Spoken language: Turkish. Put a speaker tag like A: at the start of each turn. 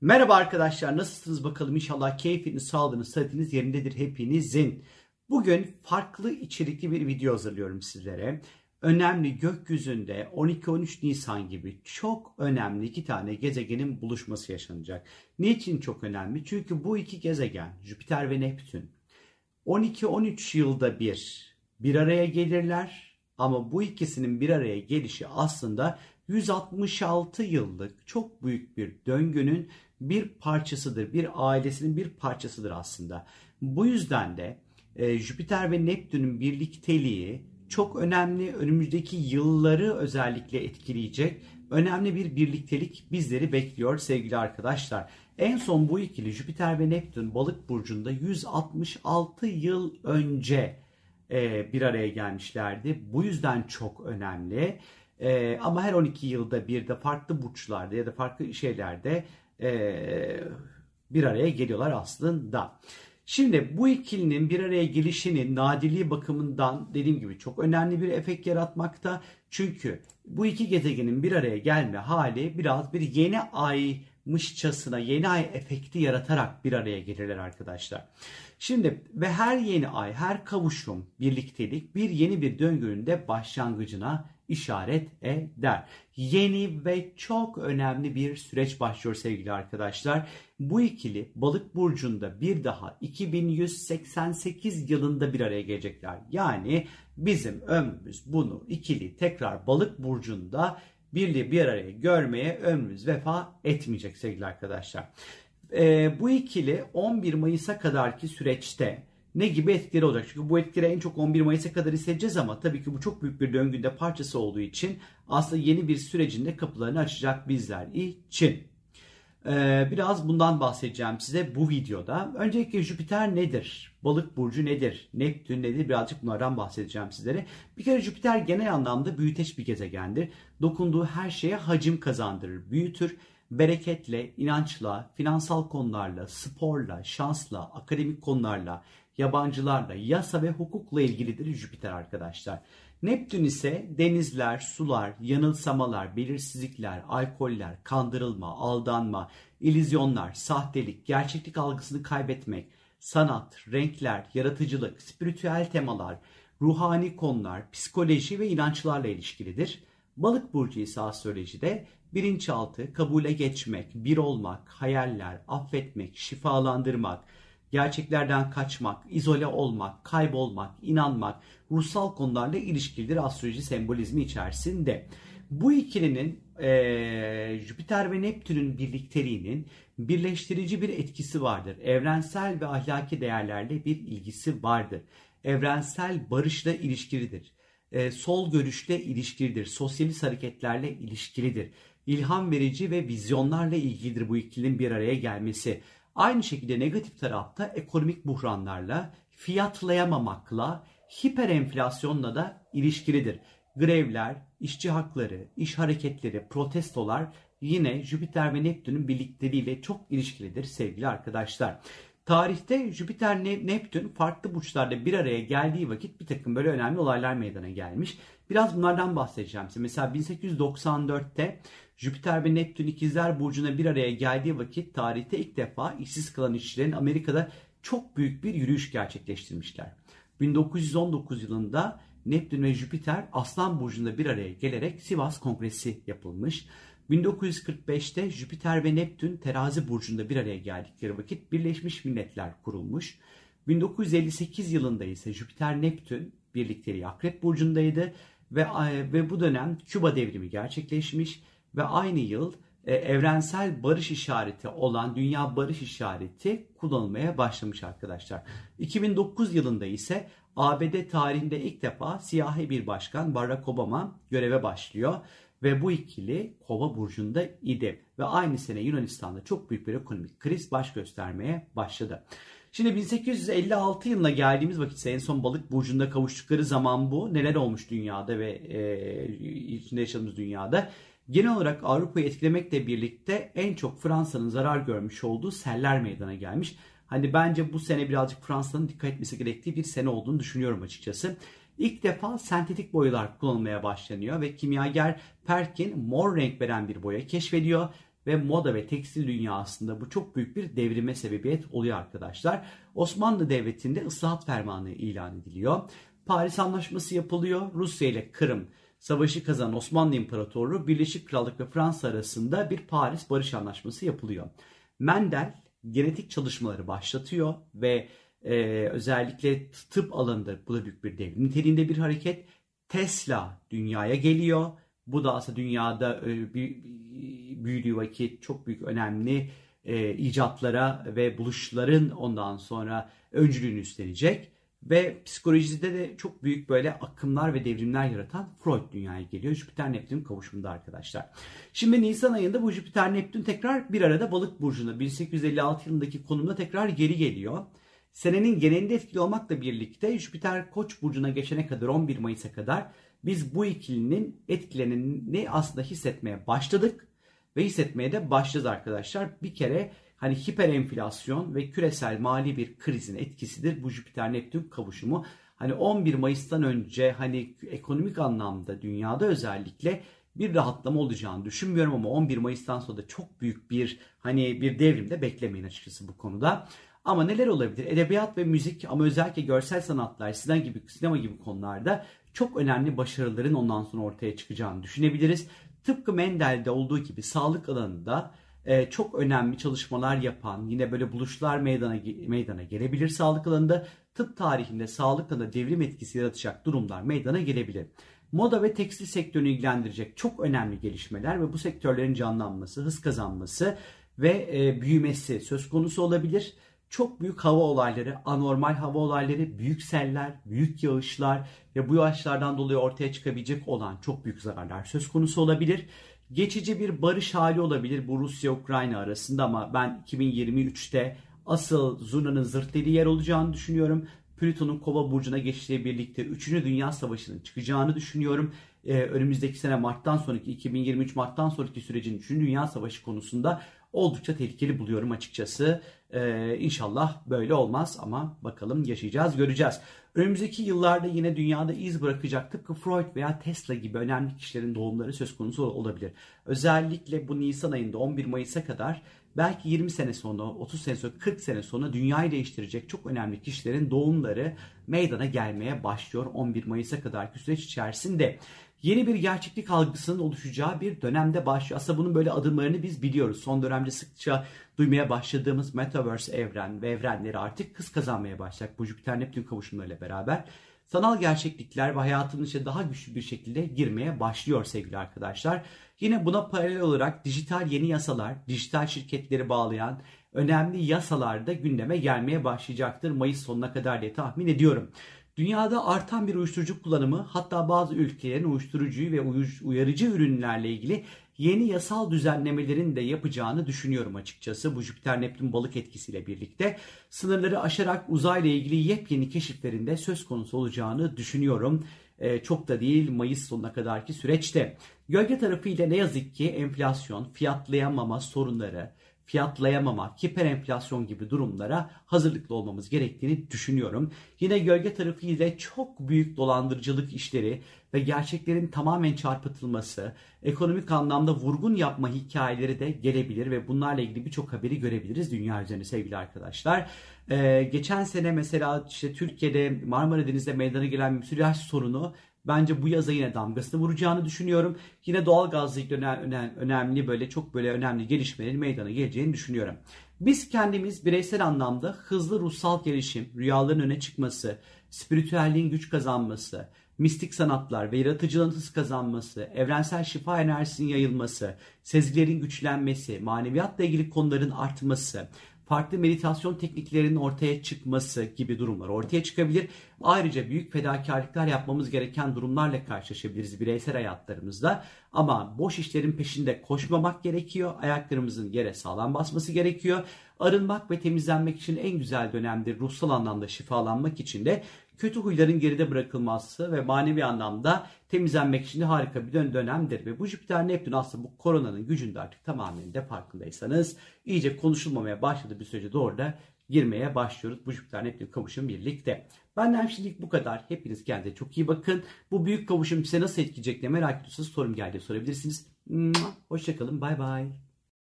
A: Merhaba arkadaşlar nasılsınız bakalım inşallah keyfiniz, sağlığınız, sıhhatiniz yerindedir hepinizin. Bugün farklı içerikli bir video hazırlıyorum sizlere. Önemli gökyüzünde 12-13 Nisan gibi çok önemli iki tane gezegenin buluşması yaşanacak. Niçin çok önemli? Çünkü bu iki gezegen Jüpiter ve Neptün 12-13 yılda bir bir araya gelirler ama bu ikisinin bir araya gelişi aslında 166 yıllık çok büyük bir döngünün bir parçasıdır. Bir ailesinin bir parçasıdır aslında. Bu yüzden de e, Jüpiter ve Neptün'ün birlikteliği çok önemli. Önümüzdeki yılları özellikle etkileyecek önemli bir birliktelik bizleri bekliyor sevgili arkadaşlar. En son bu ikili Jüpiter ve Neptün balık burcunda 166 yıl önce e, bir araya gelmişlerdi. Bu yüzden çok önemli. E, ama her 12 yılda bir de farklı burçlarda ya da farklı şeylerde e, bir araya geliyorlar aslında. Şimdi bu ikilinin bir araya gelişinin nadirliği bakımından dediğim gibi çok önemli bir efekt yaratmakta. Çünkü bu iki gezegenin bir araya gelme hali biraz bir yeni aymışçasına yeni ay efekti yaratarak bir araya gelirler arkadaşlar. Şimdi ve her yeni ay, her kavuşum, birliktelik bir yeni bir döngünün de başlangıcına işaret eder. Yeni ve çok önemli bir süreç başlıyor sevgili arkadaşlar. Bu ikili balık burcunda bir daha 2188 yılında bir araya gelecekler. Yani bizim ömrümüz bunu ikili tekrar balık burcunda birliği bir araya görmeye ömrümüz vefa etmeyecek sevgili arkadaşlar. Ee, bu ikili 11 Mayıs'a kadarki süreçte ne gibi etkileri olacak? Çünkü bu etkileri en çok 11 Mayıs'a kadar hissedeceğiz ama tabii ki bu çok büyük bir döngünde parçası olduğu için aslında yeni bir sürecin de kapılarını açacak bizler için. Ee, biraz bundan bahsedeceğim size bu videoda. Öncelikle Jüpiter nedir? Balık burcu nedir? Neptün nedir? Birazcık bunlardan bahsedeceğim sizlere. Bir kere Jüpiter genel anlamda büyüteç bir gezegendir. Dokunduğu her şeye hacim kazandırır, büyütür bereketle, inançla, finansal konularla, sporla, şansla, akademik konularla, yabancılarla, yasa ve hukukla ilgilidir Jüpiter arkadaşlar. Neptün ise denizler, sular, yanılsamalar, belirsizlikler, alkoller, kandırılma, aldanma, ilizyonlar, sahtelik, gerçeklik algısını kaybetmek, sanat, renkler, yaratıcılık, spiritüel temalar, ruhani konular, psikoloji ve inançlarla ilişkilidir. Balık burcu ise astrolojide bilinçaltı, kabule geçmek, bir olmak, hayaller, affetmek, şifalandırmak, gerçeklerden kaçmak, izole olmak, kaybolmak, inanmak, ruhsal konularla ilişkilidir astroloji sembolizmi içerisinde. Bu ikilinin e, Jüpiter ve Neptün'ün birlikteliğinin birleştirici bir etkisi vardır. Evrensel ve ahlaki değerlerle bir ilgisi vardır. Evrensel barışla ilişkilidir. E, sol görüşle ilişkilidir. Sosyalist hareketlerle ilişkilidir. İlham verici ve vizyonlarla ilgilidir bu ikilinin bir araya gelmesi. Aynı şekilde negatif tarafta ekonomik buhranlarla, fiyatlayamamakla, hiper enflasyonla da ilişkilidir. Grevler, işçi hakları, iş hareketleri, protestolar yine Jüpiter ve Neptün'ün birlikteliğiyle çok ilişkilidir sevgili arkadaşlar. Tarihte Jüpiter Neptün farklı burçlarda bir araya geldiği vakit bir takım böyle önemli olaylar meydana gelmiş. Biraz bunlardan bahsedeceğim size. Mesela 1894'te Jüpiter ve Neptün ikizler burcuna bir araya geldiği vakit tarihte ilk defa işsiz kalan işçilerin Amerika'da çok büyük bir yürüyüş gerçekleştirmişler. 1919 yılında Neptün ve Jüpiter Aslan burcunda bir araya gelerek Sivas Kongresi yapılmış. 1945'te Jüpiter ve Neptün terazi burcunda bir araya geldikleri vakit Birleşmiş Milletler kurulmuş. 1958 yılında ise Jüpiter Neptün birlikteliği Akrep burcundaydı ve ve bu dönem Küba devrimi gerçekleşmiş ve aynı yıl e, evrensel barış işareti olan dünya barış işareti kullanılmaya başlamış arkadaşlar. 2009 yılında ise ABD tarihinde ilk defa siyahi bir başkan Barack Obama göreve başlıyor ve bu ikili Kova burcunda idi ve aynı sene Yunanistan'da çok büyük bir ekonomik kriz baş göstermeye başladı. Şimdi 1856 yılına geldiğimiz vakit en son balık burcunda kavuştukları zaman bu. Neler olmuş dünyada ve e, içinde yaşadığımız dünyada. Genel olarak Avrupa'yı etkilemekle birlikte en çok Fransa'nın zarar görmüş olduğu seller meydana gelmiş. Hani bence bu sene birazcık Fransa'nın dikkat etmesi gerektiği bir sene olduğunu düşünüyorum açıkçası. İlk defa sentetik boyalar kullanılmaya başlanıyor ve kimyager Perkin mor renk veren bir boya keşfediyor ve moda ve tekstil dünyasında bu çok büyük bir devrime sebebiyet oluyor arkadaşlar. Osmanlı Devleti'nde ıslahat fermanı ilan ediliyor. Paris Anlaşması yapılıyor. Rusya ile Kırım savaşı kazanan Osmanlı İmparatorluğu Birleşik Krallık ve Fransa arasında bir Paris Barış Anlaşması yapılıyor. Mendel genetik çalışmaları başlatıyor ve e, özellikle tıp alanında bu da büyük bir devrim niteliğinde bir hareket. Tesla dünyaya geliyor. Bu da aslında dünyada e, büyüdüğü vakit çok büyük önemli e, icatlara ve buluşların ondan sonra öncülüğünü üstlenecek. Ve psikolojide de çok büyük böyle akımlar ve devrimler yaratan Freud dünyaya geliyor. Jüpiter Neptün kavuşumunda arkadaşlar. Şimdi Nisan ayında bu Jüpiter Neptün tekrar bir arada balık burcunda 1856 yılındaki konumda tekrar geri geliyor. Senenin genelinde etkili olmakla birlikte Jüpiter Koç burcuna geçene kadar 11 Mayıs'a kadar biz bu ikilinin etkilerini aslında hissetmeye başladık ve hissetmeye de başlayacağız arkadaşlar. Bir kere hani hiper enflasyon ve küresel mali bir krizin etkisidir bu Jüpiter Neptün kavuşumu. Hani 11 Mayıs'tan önce hani ekonomik anlamda dünyada özellikle bir rahatlama olacağını düşünmüyorum ama 11 Mayıs'tan sonra da çok büyük bir hani bir devrim de beklemeyin açıkçası bu konuda. Ama neler olabilir? Edebiyat ve müzik ama özellikle görsel sanatlar, sinema gibi, sinema gibi konularda çok önemli başarıların ondan sonra ortaya çıkacağını düşünebiliriz. Tıpkı Mendel'de olduğu gibi sağlık alanında e, çok önemli çalışmalar yapan, yine böyle buluşlar meydana meydana gelebilir sağlık alanında. Tıp tarihinde sağlık alanında devrim etkisi yaratacak durumlar meydana gelebilir. Moda ve tekstil sektörünü ilgilendirecek çok önemli gelişmeler ve bu sektörlerin canlanması, hız kazanması ve e, büyümesi söz konusu olabilir çok büyük hava olayları, anormal hava olayları, büyük seller, büyük yağışlar ve bu yağışlardan dolayı ortaya çıkabilecek olan çok büyük zararlar söz konusu olabilir. Geçici bir barış hali olabilir bu Rusya-Ukrayna arasında ama ben 2023'te asıl zurnanın zırt dediği yer olacağını düşünüyorum. Plüton'un kova burcuna geçtiği birlikte 3. Dünya Savaşı'nın çıkacağını düşünüyorum. Ee, önümüzdeki sene Mart'tan sonraki 2023 Mart'tan sonraki sürecin 3. Dünya Savaşı konusunda oldukça tehlikeli buluyorum açıkçası. Ee, inşallah böyle olmaz ama bakalım yaşayacağız göreceğiz. Önümüzdeki yıllarda yine dünyada iz bırakacak tıpkı Freud veya Tesla gibi önemli kişilerin doğumları söz konusu olabilir. Özellikle bu Nisan ayında 11 Mayıs'a kadar belki 20 sene sonra, 30 sene sonra, 40 sene sonra dünyayı değiştirecek çok önemli kişilerin doğumları meydana gelmeye başlıyor 11 Mayıs'a kadarki süreç içerisinde yeni bir gerçeklik algısının oluşacağı bir dönemde başlıyor. Aslında bunun böyle adımlarını biz biliyoruz. Son dönemde sıkça duymaya başladığımız Metaverse evren ve evrenleri artık hız kazanmaya başlayacak bu Jüpiter Neptün kavuşumlarıyla beraber. Sanal gerçeklikler ve hayatın içine daha güçlü bir şekilde girmeye başlıyor sevgili arkadaşlar. Yine buna paralel olarak dijital yeni yasalar, dijital şirketleri bağlayan önemli yasalar da gündeme gelmeye başlayacaktır Mayıs sonuna kadar diye tahmin ediyorum. Dünyada artan bir uyuşturucu kullanımı hatta bazı ülkelerin uyuşturucuyu ve uyarıcı ürünlerle ilgili yeni yasal düzenlemelerin de yapacağını düşünüyorum açıkçası. Bu Jüpiter Neptün balık etkisiyle birlikte sınırları aşarak uzayla ilgili yepyeni keşiflerinde söz konusu olacağını düşünüyorum. Ee, çok da değil Mayıs sonuna kadarki süreçte. Gölge tarafıyla ne yazık ki enflasyon, fiyatlayamama sorunları, fiyatlayamama, hiper enflasyon gibi durumlara hazırlıklı olmamız gerektiğini düşünüyorum. Yine gölge tarafı ile çok büyük dolandırıcılık işleri ve gerçeklerin tamamen çarpıtılması, ekonomik anlamda vurgun yapma hikayeleri de gelebilir ve bunlarla ilgili birçok haberi görebiliriz dünya üzerinde sevgili arkadaşlar. Ee, geçen sene mesela işte Türkiye'de Marmara Denizi'nde meydana gelen müsilaj sorunu Bence bu yaza yine damgasını vuracağını düşünüyorum. Yine doğal ilgili önemli, önemli böyle çok böyle önemli gelişmelerin meydana geleceğini düşünüyorum. Biz kendimiz bireysel anlamda hızlı ruhsal gelişim, rüyaların öne çıkması, spiritüelliğin güç kazanması, mistik sanatlar ve yaratıcılığın hız kazanması, evrensel şifa enerjisinin yayılması, sezgilerin güçlenmesi, maneviyatla ilgili konuların artması, farklı meditasyon tekniklerinin ortaya çıkması gibi durumlar ortaya çıkabilir. Ayrıca büyük fedakarlıklar yapmamız gereken durumlarla karşılaşabiliriz bireysel hayatlarımızda. Ama boş işlerin peşinde koşmamak gerekiyor. Ayaklarımızın yere sağlam basması gerekiyor. Arınmak ve temizlenmek için en güzel dönemdir. Ruhsal anlamda şifalanmak için de kötü huyların geride bırakılması ve manevi anlamda temizlenmek için de harika bir dönemdir. Ve bu Jüpiter Neptün aslında bu koronanın gücünde artık tamamen de farkındaysanız iyice konuşulmamaya başladı bir sürece doğru da girmeye başlıyoruz. Bu Jüpiter Neptün kavuşum birlikte. Benden şimdilik bu kadar. Hepiniz kendinize çok iyi bakın. Bu büyük kavuşum size nasıl etkileyecek diye merak ediyorsanız sorum geldi sorabilirsiniz. Hoşçakalın. Bay bay.